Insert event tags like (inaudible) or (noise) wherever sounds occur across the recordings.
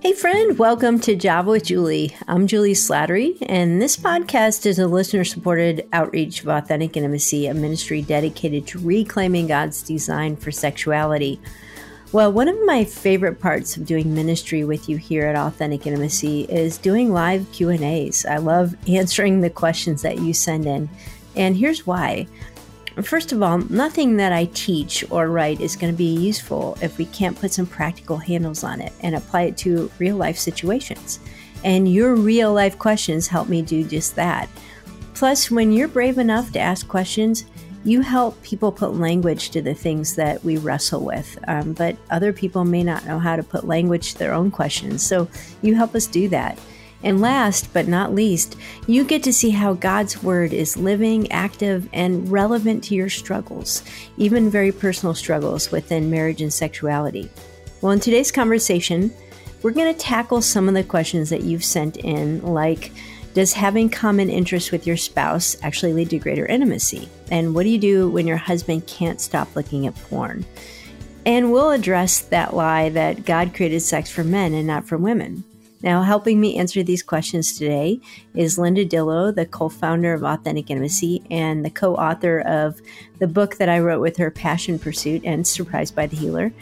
Hey, friend, welcome to Java with Julie. I'm Julie Slattery, and this podcast is a listener supported outreach of Authentic Intimacy, a ministry dedicated to reclaiming God's design for sexuality. Well, one of my favorite parts of doing ministry with you here at Authentic Intimacy is doing live Q&As. I love (laughs) answering the questions that you send in. And here's why. First of all, nothing that I teach or write is going to be useful if we can't put some practical handles on it and apply it to real life situations. And your real life questions help me do just that. Plus, when you're brave enough to ask questions, you help people put language to the things that we wrestle with, um, but other people may not know how to put language to their own questions. So you help us do that. And last but not least, you get to see how God's Word is living, active, and relevant to your struggles, even very personal struggles within marriage and sexuality. Well, in today's conversation, we're going to tackle some of the questions that you've sent in, like Does having common interests with your spouse actually lead to greater intimacy? And what do you do when your husband can't stop looking at porn? And we'll address that lie that God created sex for men and not for women. Now, helping me answer these questions today is Linda Dillow, the co founder of Authentic Intimacy and the co author of the book that I wrote with her, Passion Pursuit and Surprised by the Healer,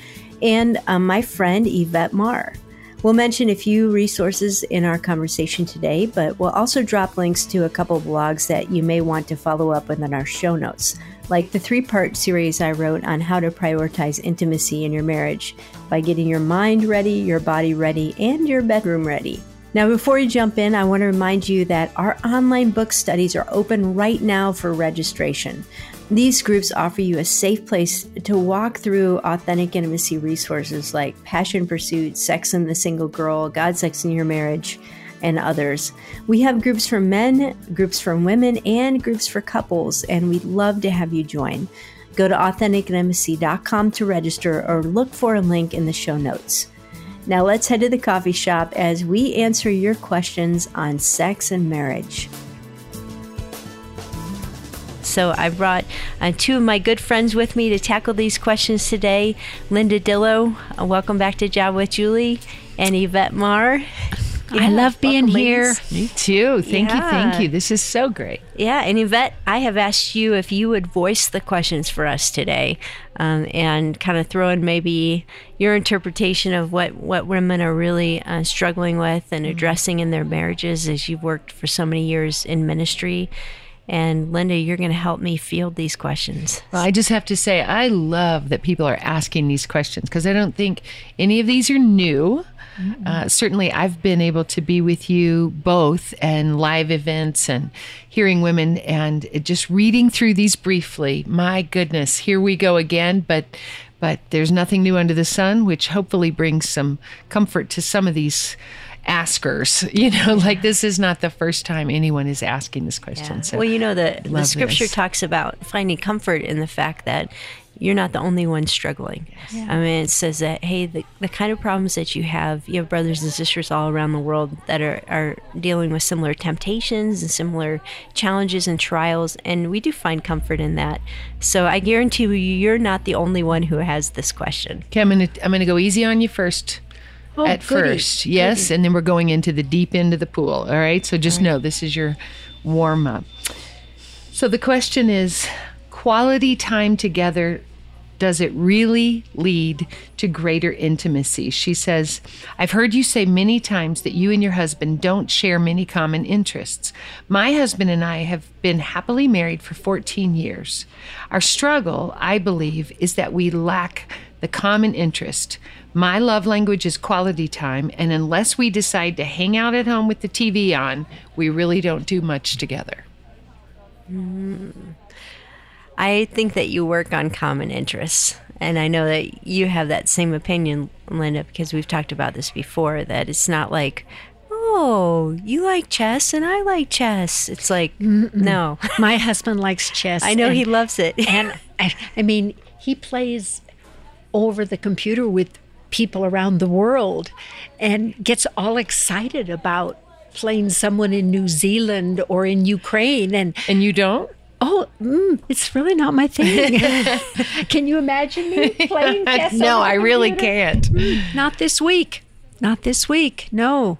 and um, my friend Yvette Maher. We'll mention a few resources in our conversation today, but we'll also drop links to a couple blogs that you may want to follow up with in our show notes like the three part series I wrote on how to prioritize intimacy in your marriage by getting your mind ready, your body ready, and your bedroom ready. Now, before we jump in, I want to remind you that our online book studies are open right now for registration. These groups offer you a safe place to walk through authentic intimacy resources like Passion Pursuit, Sex and the Single Girl, God, Sex in Your Marriage, and others. We have groups for men, groups for women, and groups for couples, and we'd love to have you join. Go to AuthenticIntimacy.com to register or look for a link in the show notes. Now let's head to the coffee shop as we answer your questions on sex and marriage. So I brought uh, two of my good friends with me to tackle these questions today. Linda Dillow, uh, welcome back to Java with Julie, and Yvette Maher. Yeah, I love being here. Ladies. Me too. Thank yeah. you. Thank you. This is so great. Yeah. And Yvette, I have asked you if you would voice the questions for us today um, and kind of throw in maybe your interpretation of what, what women are really uh, struggling with and mm-hmm. addressing in their marriages as you've worked for so many years in ministry. And Linda, you're going to help me field these questions. Well, I just have to say, I love that people are asking these questions because I don't think any of these are new. Mm-hmm. Uh, certainly, I've been able to be with you both and live events and hearing women and just reading through these briefly. My goodness, here we go again. But but there's nothing new under the sun, which hopefully brings some comfort to some of these askers. (laughs) You know, like this is not the first time anyone is asking this question. Yeah. So well, you know, the, the scripture this. talks about finding comfort in the fact that you're not the only one struggling. Yes. I mean, it says that, hey, the, the kind of problems that you have, you have brothers and sisters all around the world that are, are dealing with similar temptations and similar challenges and trials. And we do find comfort in that. So I guarantee you, you're not the only one who has this question. Okay, I'm going to I'm gonna go easy on you first. Oh, at goody. first, yes, goody. and then we're going into the deep end of the pool. All right, so just right. know this is your warm up. So the question is quality time together does it really lead to greater intimacy? She says, I've heard you say many times that you and your husband don't share many common interests. My husband and I have been happily married for 14 years. Our struggle, I believe, is that we lack the common interest. My love language is quality time, and unless we decide to hang out at home with the TV on, we really don't do much together. Mm. I think that you work on common interests. And I know that you have that same opinion, Linda, because we've talked about this before that it's not like, oh, you like chess and I like chess. It's like, Mm-mm. no. My husband likes chess. (laughs) I know and, he loves it. and (laughs) I, I mean, he plays over the computer with people around the world and gets all excited about playing someone in New Zealand or in Ukraine and and you don't Oh, mm, it's really not my thing. (laughs) (laughs) Can you imagine me playing (laughs) chess? no, I really can't. Mm, not this week. Not this week. No.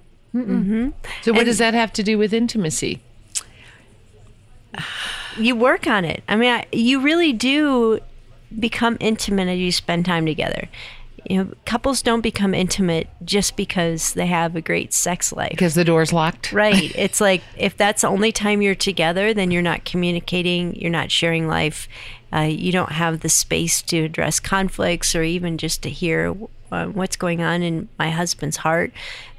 So what does that have to do with intimacy? (sighs) you work on it. I mean, I, you really do become intimate as you spend time together. You know, couples don't become intimate just because they have a great sex life. Because the door's locked. (laughs) Right. It's like if that's the only time you're together, then you're not communicating, you're not sharing life. Uh, you don't have the space to address conflicts or even just to hear uh, what's going on in my husband's heart.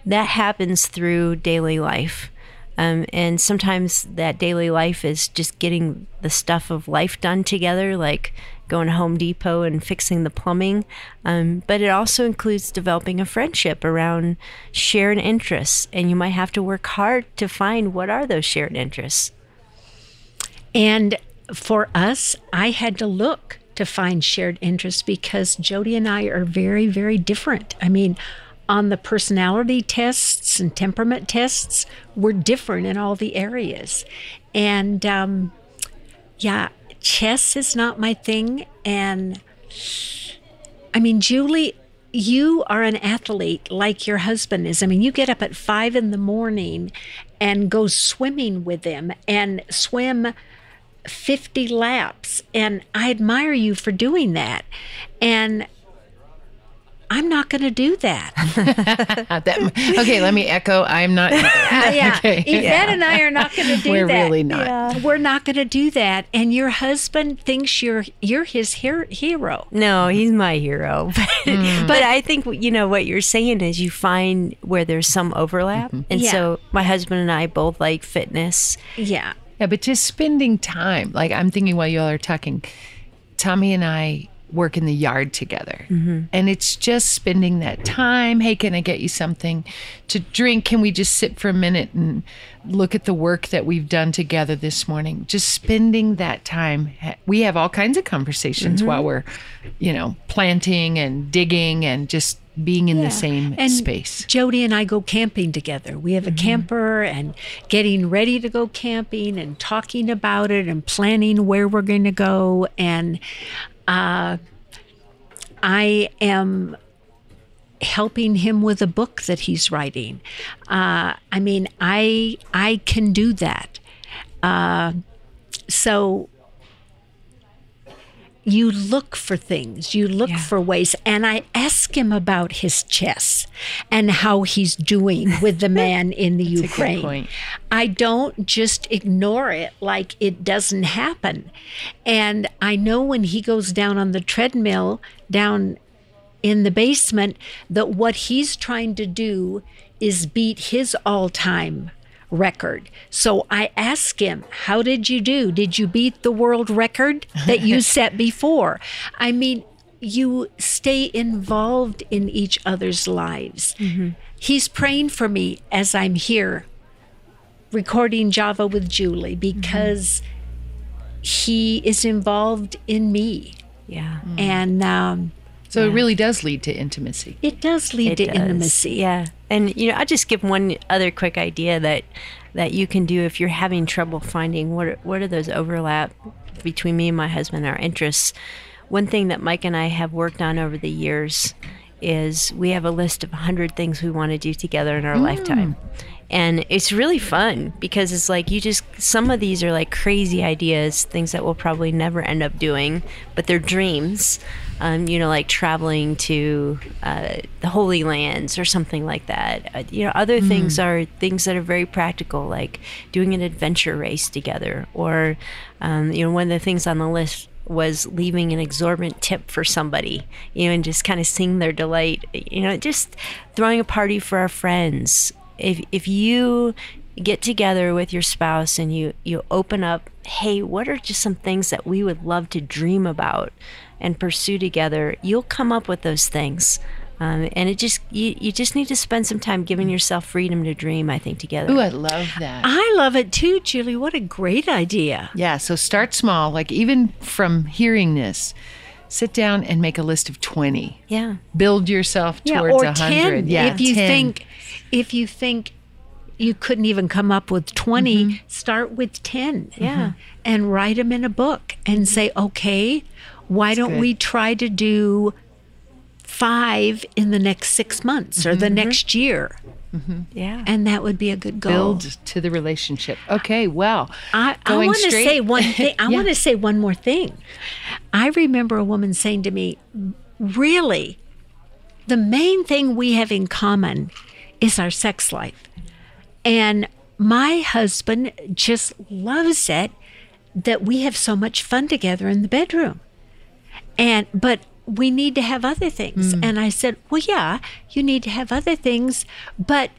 That happens through daily life. Um, and sometimes that daily life is just getting the stuff of life done together, like going to Home Depot and fixing the plumbing. Um, but it also includes developing a friendship around shared interests. And you might have to work hard to find what are those shared interests. And for us, I had to look to find shared interests because Jody and I are very, very different. I mean, on the personality tests and temperament tests, we're different in all the areas. And um, yeah, chess is not my thing. And I mean, Julie, you are an athlete like your husband is. I mean, you get up at five in the morning and go swimming with him and swim 50 laps. And I admire you for doing that. And I'm not going to do that. (laughs) That- okay, let me echo. I'm not. (laughs) yeah. (laughs) Okay. Yvette and I are not going to do We're that. really not. We're not going to do that. And your husband thinks you're you're his her- hero. No, he's my hero. But, Hmm. but I think, you know, what you're saying is you find where there's some overlap. And Yeah. so my husband and I both like fitness. Yeah. Yeah, but just spending time. Like I'm thinking while y'all are talking, Tommy and I work in the yard together. Mm-hmm. And it's just spending that time. Hey, can I get you something to drink? Can we just sit for a minute and look at the work that we've done together this morning? Just spending that time. We have all kinds of conversations mm-hmm. while we're, you know, planting and digging and just being in the same And space. Jody and I go camping together. We have a mm-hmm. camper and getting ready to go camping and talking about it and planning where we're going to go. And uh, I am helping him with a book that he's writing. Uh, I mean, I I can do that. Uh, so you look for things, you look for ways. And I ask him about his chess and how he's doing with the (laughs) man in the Ukraine. I don't just ignore it like it doesn't happen. And I know when he goes down on the treadmill down in the basement that what he's trying to do is beat his all time record. So I ask him, How did you do? Did you beat the world record that you (laughs) set before? I mean, you stay involved in each other's lives. He's praying for me as I'm here recording Java with Julie because he is involved in me. Yeah. And um, So it really does lead to intimacy. it does lead It to does. intimacy. Yeah. And you know, I'll just give one other quick idea that that you can do if you're having trouble finding what are, what are those overlap between me and my husband our interests. One thing that Mike and I have worked on over the years is we have a list of 100 things we want to do together in our mm. lifetime. And it's really fun because it's like you just, some of these are like crazy ideas, things that we'll probably never end up doing, but they're dreams. Um, you know, like traveling to uh, the Holy Lands or something like that. Uh, you know, other things are things that are very practical, like doing an adventure race together, or um, you know, one of the things on the list was leaving an exorbitant tip for somebody, you know, and just kind of seeing their delight. You know, just throwing a party for our friends. If if you get together with your spouse and you you open up, hey, what are just some things that we would love to dream about and pursue together? You'll come up with those things. Um, and it just you, you just need to spend some time giving yourself freedom to dream. I think together. Ooh, I love that. I love it too, Julie. What a great idea. Yeah, so start small. Like even from hearing this, sit down and make a list of 20. yeah. Build yourself Yeah, towards a 100. Yeah, if you 10. think if you think you couldn't even come up with 20, Mm-hmm. start with 10. Yeah. And write them in a book and say, "Okay, why don't good. we try to do five in the next six months or the mm-hmm. next year. Mm-hmm. Yeah. And that would be a good goal. Build to the relationship. Okay, well, I, I want to say one (laughs) thing. I Yeah. want to say one more thing. I remember a woman saying to me, "Really, the main thing we have in common is our sex life, and my husband just loves it that we have so much fun together in the bedroom, and but." We need to have other things. And I said, Well, yeah, you need to have other things, but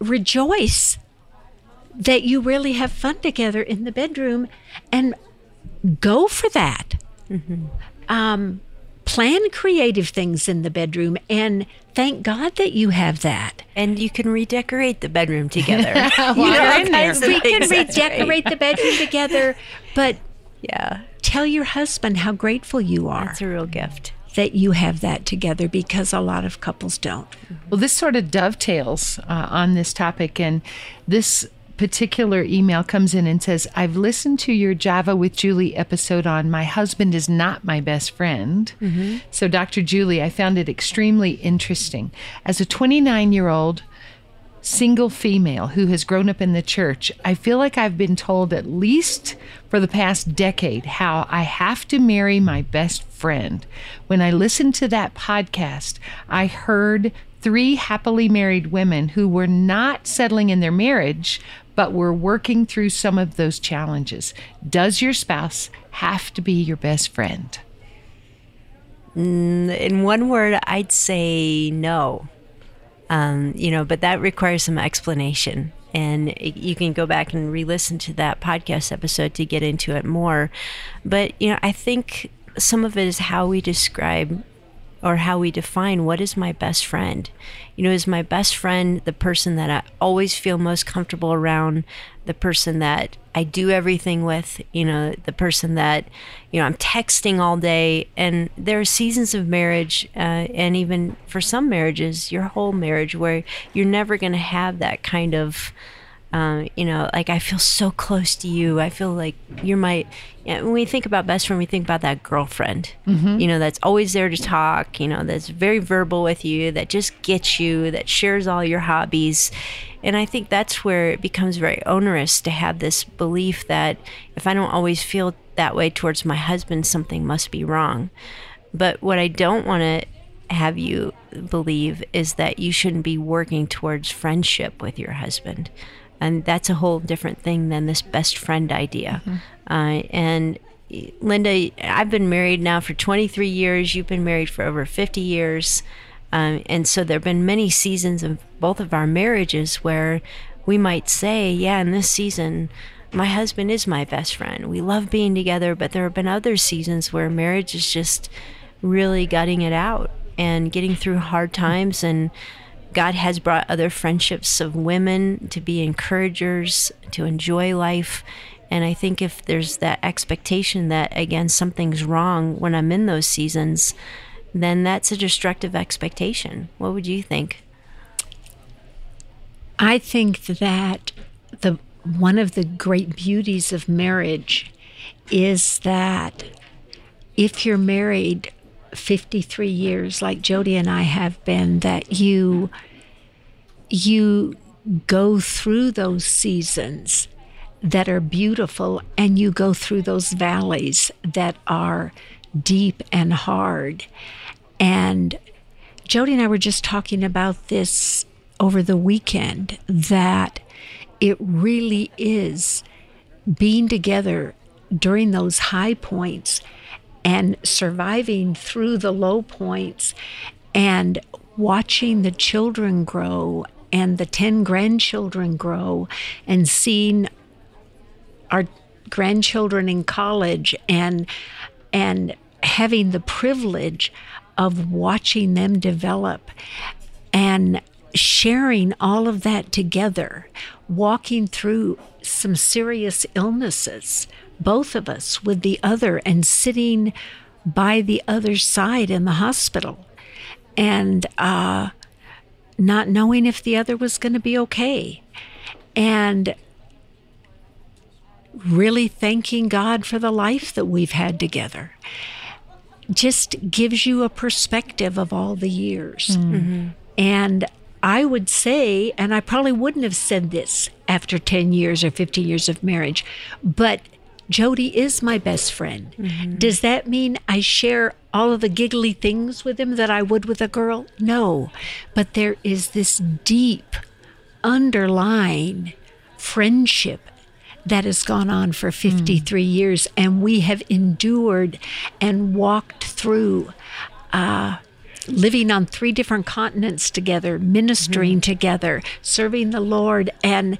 rejoice that you really have fun together in the bedroom and go for that. Um, plan creative things in the bedroom and thank God that you have that. and you can redecorate the bedroom together. (laughs) You know, you're all in there. kinds of We can. That's right. redecorate the bedroom together, but (laughs) Yeah. Tell your husband how grateful you are That's a real gift. that you have that together because a lot of couples don't. Well, this sort of dovetails uh, on this topic, and this particular email comes in and says, I've listened to your Java with Julie episode on My Husband is Not My Best Friend. So, Dr. Julie, I found it extremely interesting. As a 29 year old single female who has grown up in the church, I feel like I've been told at least for the past decade how I have to marry my best friend. When I listened to that podcast, I heard three happily married women who were not settling in their marriage but were working through some of those challenges. Does your spouse have to be your best friend? Mm, in one word, I'd say no. Um, you know, but that requires some explanation. And you can go back and re listen to that podcast episode to get into it more. But, you know, I think some of it is how we describe or how we define what is my best friend. You know, is my best friend the person that I always feel most comfortable around, the person that I do everything with, you know, the person that, you know, I'm texting all day. And there are seasons of marriage, uh, and even for some marriages, your whole marriage, where you're never going to have that kind of um, you know, like I feel so close to you. I feel like you're my. Yeah, when we think about best friend, we think about that girlfriend. You know, that's always there to talk. You know, that's very verbal with you. That just gets you. That shares all your hobbies. And I think that's where it becomes very onerous to have this belief that if I don't always feel that way towards my husband, something must be wrong. But what I don't want to have you believe is that you shouldn't be working towards friendship with your husband. And that's a whole different thing than this best friend idea. Uh, and Linda, I've been married now for 23 years. You've been married for over 50 years. Um, and so there have been many seasons of both of our marriages where we might say, yeah, in this season, my husband is my best friend. We love being together, but there have been other seasons where marriage is just really gutting it out and getting through hard times and God has brought other friendships of women to be encouragers, to enjoy life. And I think if there's that expectation that, again, something's wrong when I'm in those seasons, then that's a destructive expectation. What would you think? I think that the one of the great beauties of marriage is that if you're married 53 years like Jody and I have been that you you go through those seasons that are beautiful and you go through those valleys that are deep and hard. And Jody and I were just talking about this over the weekend that it really is being together during those high points and surviving through the low points and watching the children grow and the 10 grandchildren grow and seeing our grandchildren in college and and having the privilege of watching them develop and sharing all of that together, walking through some serious illnesses, both of us with the other, and sitting by the other side in the hospital and uh, not knowing if the other was going to be okay. And really thanking God for the life that we've had together. just gives you a perspective of all the years. Mm-hmm. And I would say, and I probably wouldn't have said this after 10 years or 15 years of marriage, but Jody is my best friend. Mm-hmm. Does that mean I share all of the giggly things with him that I would with a girl? No. But there is this deep underlying friendship that has gone on for 53 mm. years, and we have endured and walked through. Uh, living on three different continents together, ministering mm-hmm. together, serving the Lord, and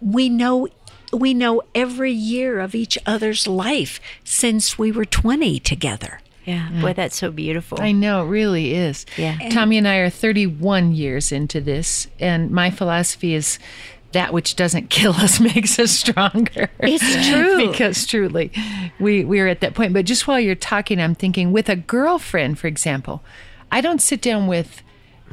we know we know every year of each other's life since we were 20 together. Yeah, mm. boy, that's so beautiful. I know, it really is. Yeah. Tommy and I are 31 years into this, and my philosophy is that which doesn't (laughs) kill us makes us stronger. It's true. (laughs) because truly, we, we're at that point. But just while you're talking, I'm thinking with a girlfriend, for example, I don't sit down with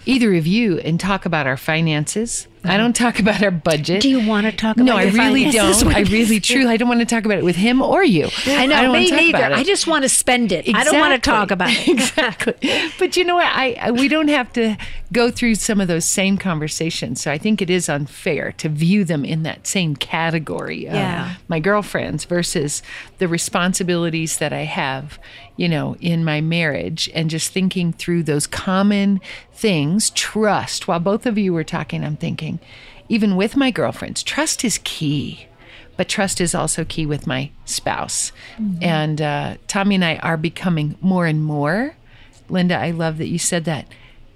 either of you and talk about our finances. I don't talk about our budget. Do you want to talk about No, I really don't. (laughs) I really truly I don't want to talk about it with him or you. I know, I me neither. I just want to spend it. Exactly. I don't want to talk about (laughs) it. exactly. But you know what? I, I we don't have to go through some of those same conversations. So I think it is unfair to view them in that same category of yeah. my girlfriends versus the responsibilities that I have, you know, in my marriage and just thinking through those common things, trust. While both of you were talking, I'm thinking, even with my girlfriends, trust is key. But trust is also key with my spouse. Mm-hmm. And uh, Tommy and I are becoming more and more. Linda, I love that you said that.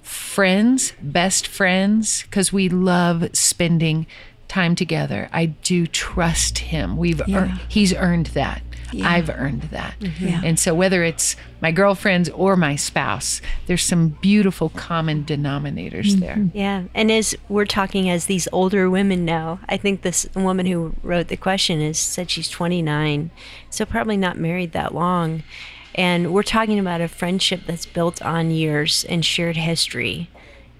Friends, best friends, because we love spending time together. I do trust him. We've yeah. earned, he's earned that. Yeah. I've earned that. Mm-hmm. Yeah. And so, whether it's my girlfriends or my spouse, there's some beautiful common denominators mm-hmm. there. Yeah. And as we're talking as these older women now, I think this woman who wrote the question is said she's 29, so probably not married that long. And we're talking about a friendship that's built on years and shared history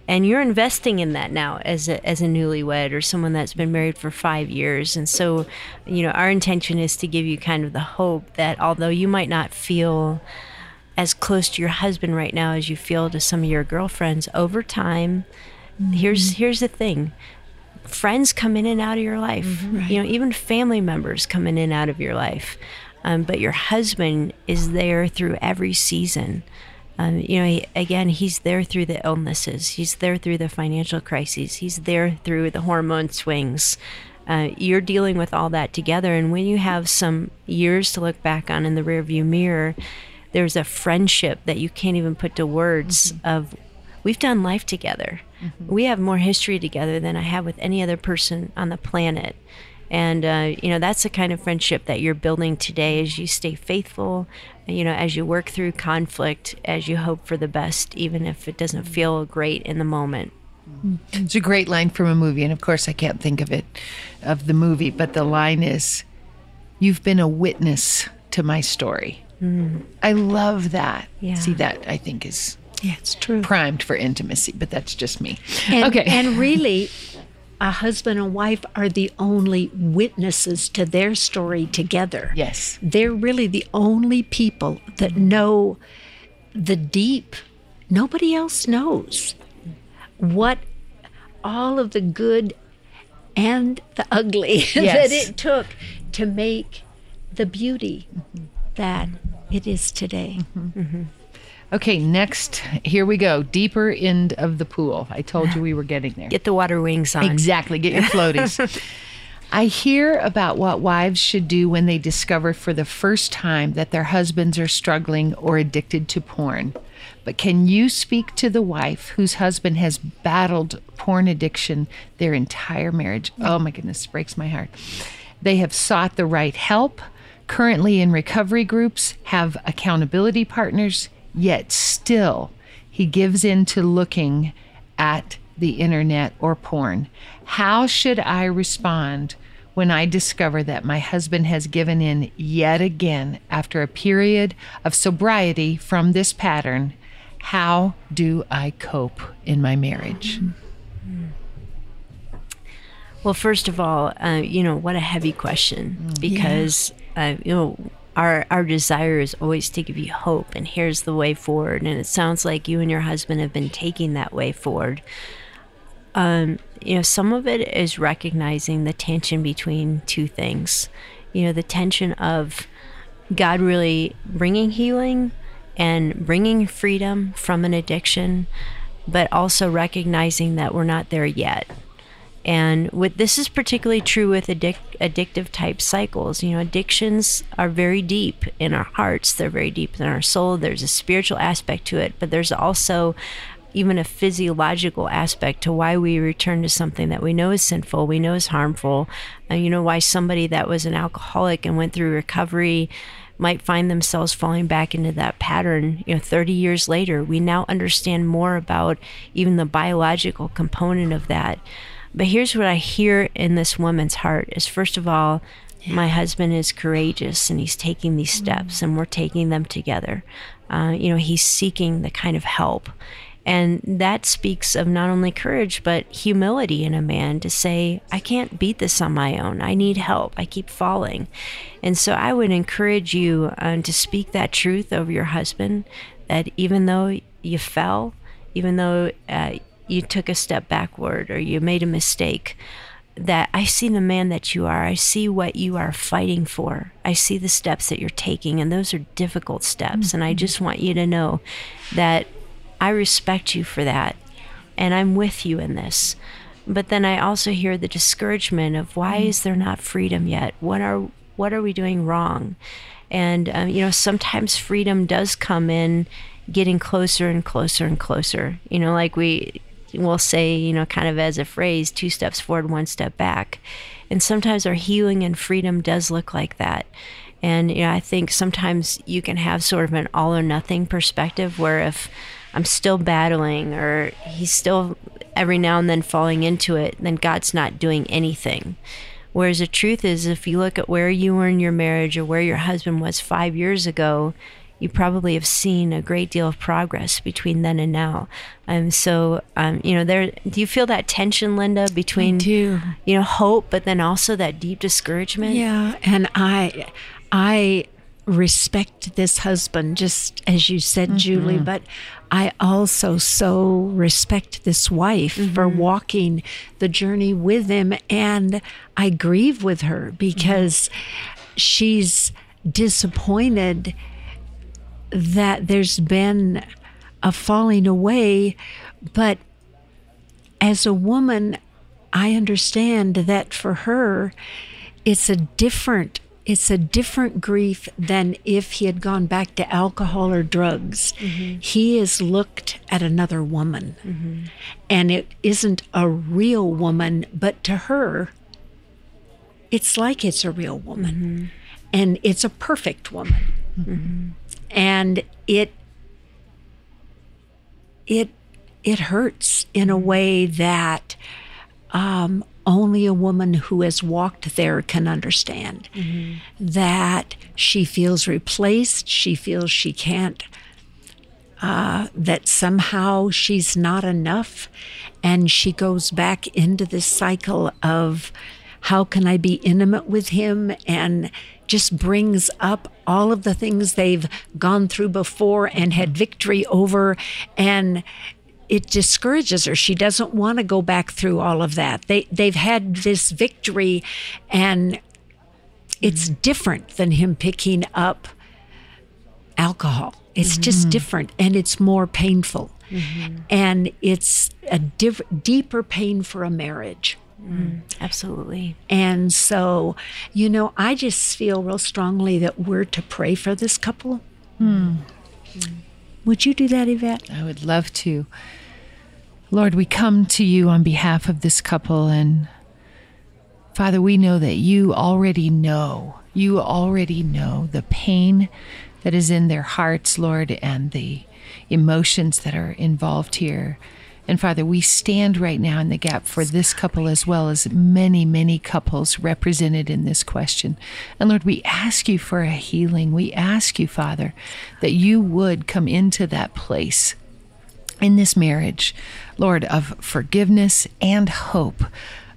and you're investing in that now as a, as a newlywed or someone that's been married for five years. And so you know our intention is to give you kind of the hope that although you might not feel as close to your husband right now as you feel to some of your girlfriends over time mm-hmm. here's here's the thing. Friends come in and out of your life. Mm-hmm, right. you know even family members come in and out of your life. Um, but your husband is there through every season um, you know, he, again, he's there through the illnesses. He's there through the financial crises. He's there through the hormone swings. Uh, you're dealing with all that together. And when you have some years to look back on in the rearview mirror, there's a friendship that you can't even put to words mm-hmm. of we've done life together. Mm-hmm. We have more history together than I have with any other person on the planet. And, uh, you know, that's the kind of friendship that you're building today as you stay faithful, you know, as you work through conflict, as you hope for the best, even if it doesn't feel great in the moment. It's a great line from a movie. And of course, I can't think of it, of the movie, but the line is, You've been a witness to my story. Mm. I love that. Yeah. See, that I think is yeah, it's true. Primed for intimacy, but that's just me. And, okay. And really, a husband and wife are the only witnesses to their story together. Yes. They're really the only people that know the deep. Nobody else knows what all of the good and the ugly (laughs) yes. that it took to make the beauty that it is today. Mm-hmm. Mm-hmm. Okay, next, here we go. Deeper end of the pool. I told you we were getting there. Get the water wings on. Exactly. Get your floaties. (laughs) I hear about what wives should do when they discover for the first time that their husbands are struggling or addicted to porn. But can you speak to the wife whose husband has battled porn addiction their entire marriage? Oh my goodness, breaks my heart. They have sought the right help, currently in recovery groups, have accountability partners, yet still he gives in to looking at the internet or porn. How should I respond when I discover that my husband has given in yet again after a period of sobriety from this pattern? How do I cope in my marriage? Well, first of all, uh, you know, what a heavy question mm, because, yeah. uh, you know, our our desire is always to give you hope and here's the way forward. And it sounds like you and your husband have been taking that way forward. Um, you know some of it is recognizing the tension between two things. You know the tension of god really bringing healing and bringing freedom from an addiction but also recognizing that we're not there yet and with this is particularly true with addic- addictive type cycles. You know, addictions are very deep in our hearts. They're very deep in our soul. There's a spiritual aspect to it, but there's also even a physiological aspect to why we return to something that we know is sinful, we know is harmful. And you know why somebody that was an alcoholic and went through recovery might find themselves falling back into that pattern you know 30 years later we now understand more about even the biological component of that but here's what I hear in this woman's heart is first of all, yeah. my husband is courageous and he's taking these mm. steps and we're taking them together. Uh, you know, he's seeking the kind of help. And that speaks of not only courage, but humility in a man to say, I can't beat this on my own. I need help. I keep falling. And so I would encourage you uh, to speak that truth over your husband that even though you fell, even though uh, you took a step backward or you made a mistake that I see the man that you are. I see what you are fighting for. I see the steps that you're taking, and those are difficult steps. Mm-hmm. And I mm-hmm. just want you to know that I respect you for that, and I'm with you in this. But then I also hear the discouragement of why mm-hmm. is there not freedom yet? What are what are we doing wrong? And um, you know, sometimes freedom does come in getting closer and closer and closer. You know, like we we'll say, you know, kind of as a phrase, two steps forward, one step back. And sometimes our healing and freedom does look like that. And, you know, I think sometimes you can have sort of an all or nothing perspective where if I'm still battling or he's still every now and then falling into it, then God's not doing anything. Whereas the truth is, if you look at where you were in your marriage or where your husband was five years ago, you probably have seen a great deal of progress between then and now. Um, so, um, you know, there. Do you feel that tension, Linda, between you know hope, but then also that deep discouragement? Yeah, and I, I respect this husband just as you said, mm-hmm. Julie, but I also so respect this wife mm-hmm. for walking the journey with him, and I grieve with her because mm-hmm. she's disappointed that there's been a falling away, but as a woman, I understand that for her, it's a different it's a different grief than if he had gone back to alcohol or drugs. Mm-hmm. He has looked at another woman, mm-hmm. and it isn't a real woman, but to her, it's like it's a real woman, mm-hmm. and it's a perfect woman. And it it it hurts in a way that um, only a woman who has walked there can understand. Mm-hmm. That she feels replaced, she feels she can't, uh, that somehow she's not enough, and she goes back into this cycle of how can I be intimate with him and just brings up all of the things they've gone through before and had victory over and it discourages her. She doesn't want to go back through all of that. They they've had this victory and it's mm-hmm. different than him picking up alcohol. It's mm-hmm. just different and it's more painful. Mm-hmm. And it's a deeper pain for a marriage. Mm, absolutely. And so, you know, I just feel real strongly that we're to pray for this couple. Mm. Would you do that, Yvette? I would love to. Lord, we come to you on behalf of this couple, and Father, we know that you already know, you already know the pain that is in their hearts, Lord, and the emotions that are involved here. And Father, we stand right now in the gap for this couple as well as many, many couples represented in this question. And Lord, we ask you for a healing. We ask you, Father, that you would come into that place in this marriage, Lord, of forgiveness and hope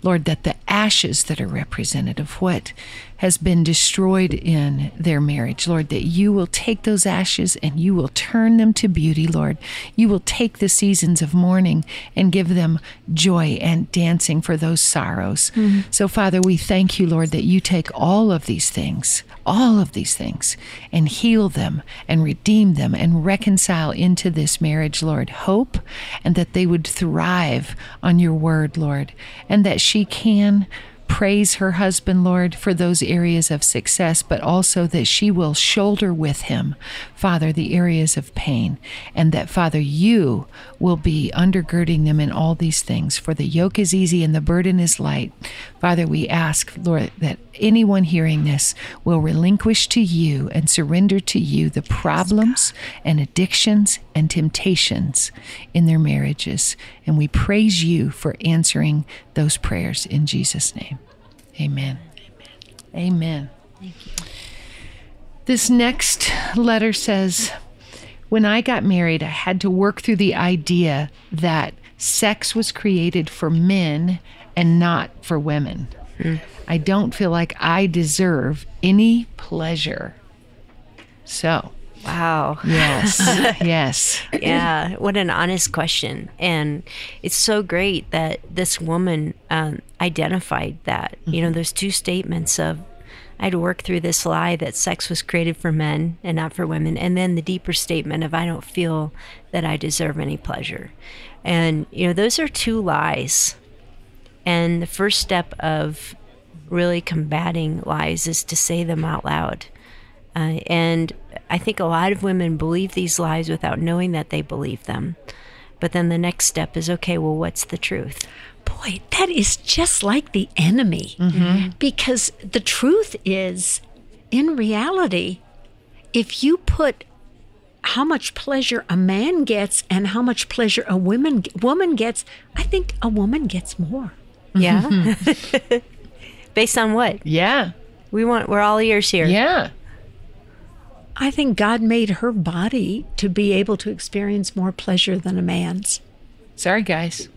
Lord, that the ashes that are represented of what has been destroyed in their marriage, Lord, that you will take those ashes and you will turn them to beauty, Lord. You will take the seasons of mourning and give them joy and dancing for those sorrows. Mm-hmm. So, Father, we thank you, Lord, that you take all of these things, all of these things, and heal them and redeem them and reconcile into this marriage, Lord, hope and that they would thrive on your word, Lord, and that she can praise her husband, Lord, for those areas of success, but also that she will shoulder with him, Father, the areas of pain, and that, Father, you will be undergirding them in all these things. For the yoke is easy and the burden is light. Father, we ask, Lord, that anyone hearing this will relinquish to you and surrender to you the problems and addictions and temptations in their marriages. And we praise you for answering those prayers in Jesus' name. Amen. Amen. Amen. Thank you. This next letter says When I got married, I had to work through the idea that sex was created for men and not for women. Mm. I don't feel like I deserve any pleasure. So, Wow. Yes. (laughs) yes. Yeah. What an honest question. And it's so great that this woman um, identified that. Mm-hmm. You know, mm-hmm. those two statements of, I had to work through this lie that sex was created for men and not for women. And then the deeper statement of, I don't feel that I deserve any pleasure. And, you know, those are two lies. And the first step of really combating lies is to say them out loud. Uh, and I think a lot of women believe these lies without knowing that they believe them. But then the next step is okay, well, what's the truth? Boy, that is just like the enemy. Mm-hmm. Because the truth is, in reality, if you put how much pleasure a man gets and how much pleasure a woman woman gets, I think a woman gets more. Yeah. (laughs) (laughs) Based on what? Yeah. We want we're all ears here. Yeah. I think God made her body to be able to experience more pleasure than a man's. Sorry, guys.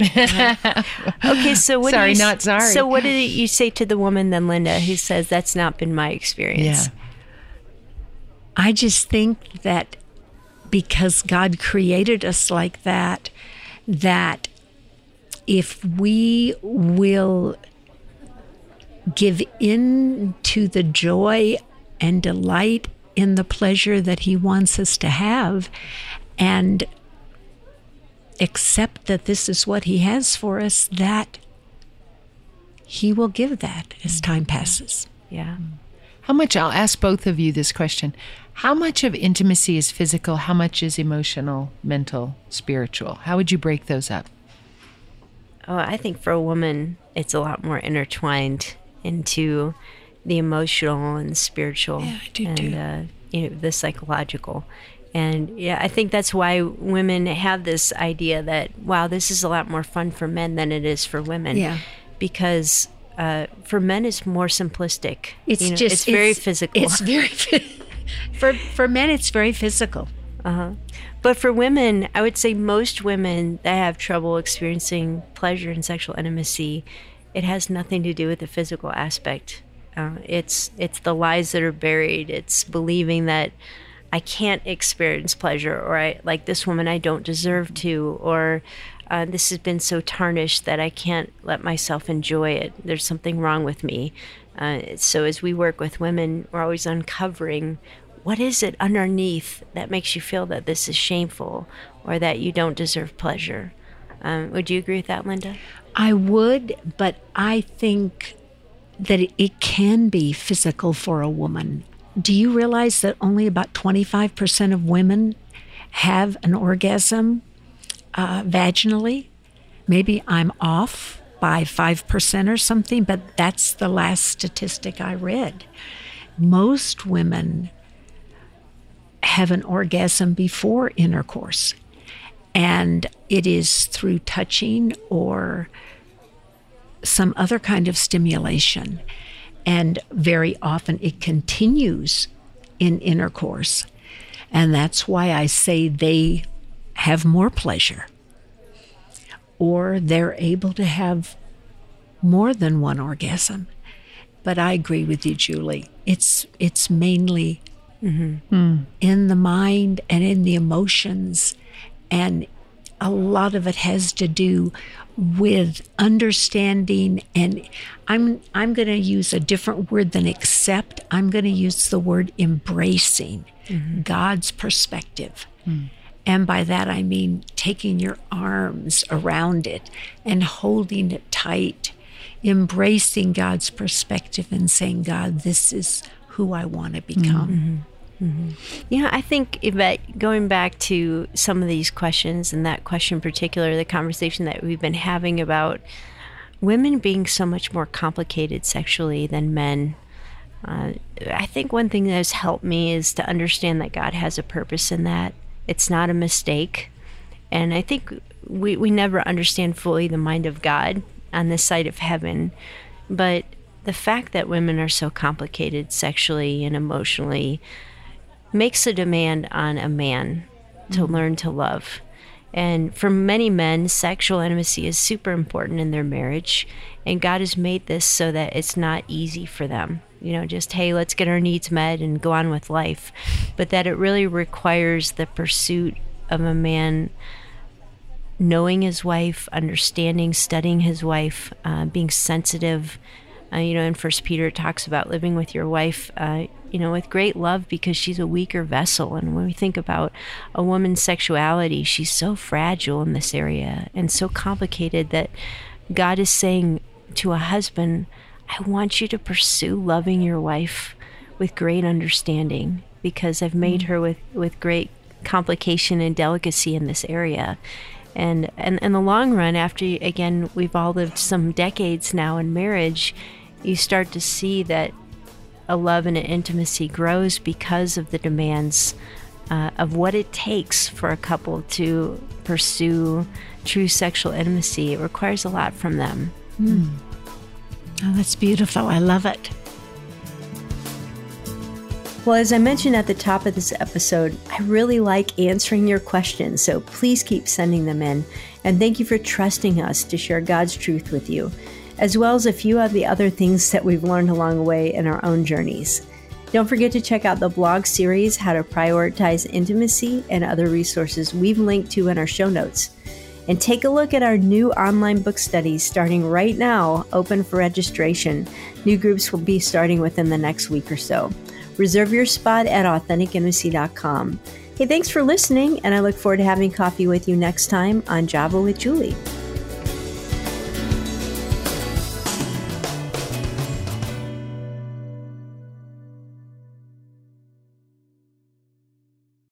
okay, so what sorry, you, not sorry. So what did you say to the woman then, Linda, who says that's not been my experience? Yeah. I just think that because God created us like that, that if we will give in to the joy and delight in the pleasure that He wants us to have and accept that this is what He has for us, that He will give that as mm-hmm. time passes. Yeah. How much, I'll ask both of you this question. How much of intimacy is physical? How much is emotional, mental, spiritual? How would you break those up? Oh, I think for a woman, it's a lot more intertwined into the emotional and spiritual yeah, do and. Uh, you know the psychological. And yeah i think that's why women have this idea that wow this is a lot more fun for men than it is for women. Yeah. Because uh, for men it's more simplistic. It's you know, just it's very it's, physical. it's very (laughs) for for men it's very physical uh-huh. But for women, I would say most women that have trouble experiencing pleasure and sexual intimacy, it has nothing to do with the physical aspect. Uh, it's it's the lies that are buried. It's believing that I can't experience pleasure, or I like this woman I don't deserve to, or uh, this has been so tarnished that I can't let myself enjoy it. There's something wrong with me. Uh, so as we work with women, we're always uncovering what is it underneath that makes you feel that this is shameful or that you don't deserve pleasure. Um, would you agree with that, Linda? I would, but I think that it can be physical for a woman. Do you realize that only about 25% of women have an orgasm uh, vaginally? Maybe I'm off by 5% or something, but that's the last statistic I read. Most women have an orgasm before intercourse, and it is through touching or some other kind of stimulation. And very often it continues in intercourse. And that's why I say they have more pleasure. Or they're able to have more than one orgasm. But I agree with you, Julie. It's it's mainly mm-hmm. mm. in the mind and in the emotions, and a lot of it has to do with understanding and I'm I'm going to use a different word than accept. I'm going to use the word embracing mm-hmm. God's perspective. Mm. And by that I mean taking your arms around it and holding it tight embracing God's perspective and saying, God, this is who I want to become. Mm-hmm. Yeah, I think, Yvette, going back to some of these questions and that question in particular, the conversation that we've been having about women being so much more complicated sexually than men. Uh, I think one thing that has helped me is to understand that God has a purpose in that. It's not a mistake. And I think we, we never understand fully the mind of God on this side of heaven. But the fact that women are so complicated sexually and emotionally makes a demand on a man to mm-hmm. learn to love. And for many men, sexual intimacy is super important in their marriage. And God has made this so that it's not easy for them. You know, just, hey, let's get our needs met and go on with life. But that it really requires the pursuit of a man knowing his wife, understanding, studying his wife, uh, being sensitive. Uh, you know, in First Peter it talks about living with your wife, uh, you know, with great love because she's a weaker vessel. And when we think about a woman's sexuality, she's so fragile in this area and so complicated that God is saying to a husband, I want you to pursue loving your wife with great understanding because I've made mm-hmm. her with, with great complication and delicacy in this area and and in the long run after again we've all lived some decades now in marriage you start to see that a love and an intimacy grows because of the demands uh, of what it takes for a couple to pursue true sexual intimacy. It requires a lot from them. Mm. oh that's beautiful. I love it. Well, as I mentioned at the top of this episode, I really like answering your questions, so please keep sending them in. And thank you for trusting us to share God's truth with you, as well as a few of the other things that we've learned along the way in our own journeys. Don't forget to check out the blog series, How to Prioritize Intimacy, and other resources we've linked to in our show notes. And take a look at our new online book studies starting right now, open for registration. New groups will be starting within the next week or so. Reserve your spot at AuthenticIntimacy.com. Hey, thanks for listening, and I look forward to having coffee with you next time on Java with Julie.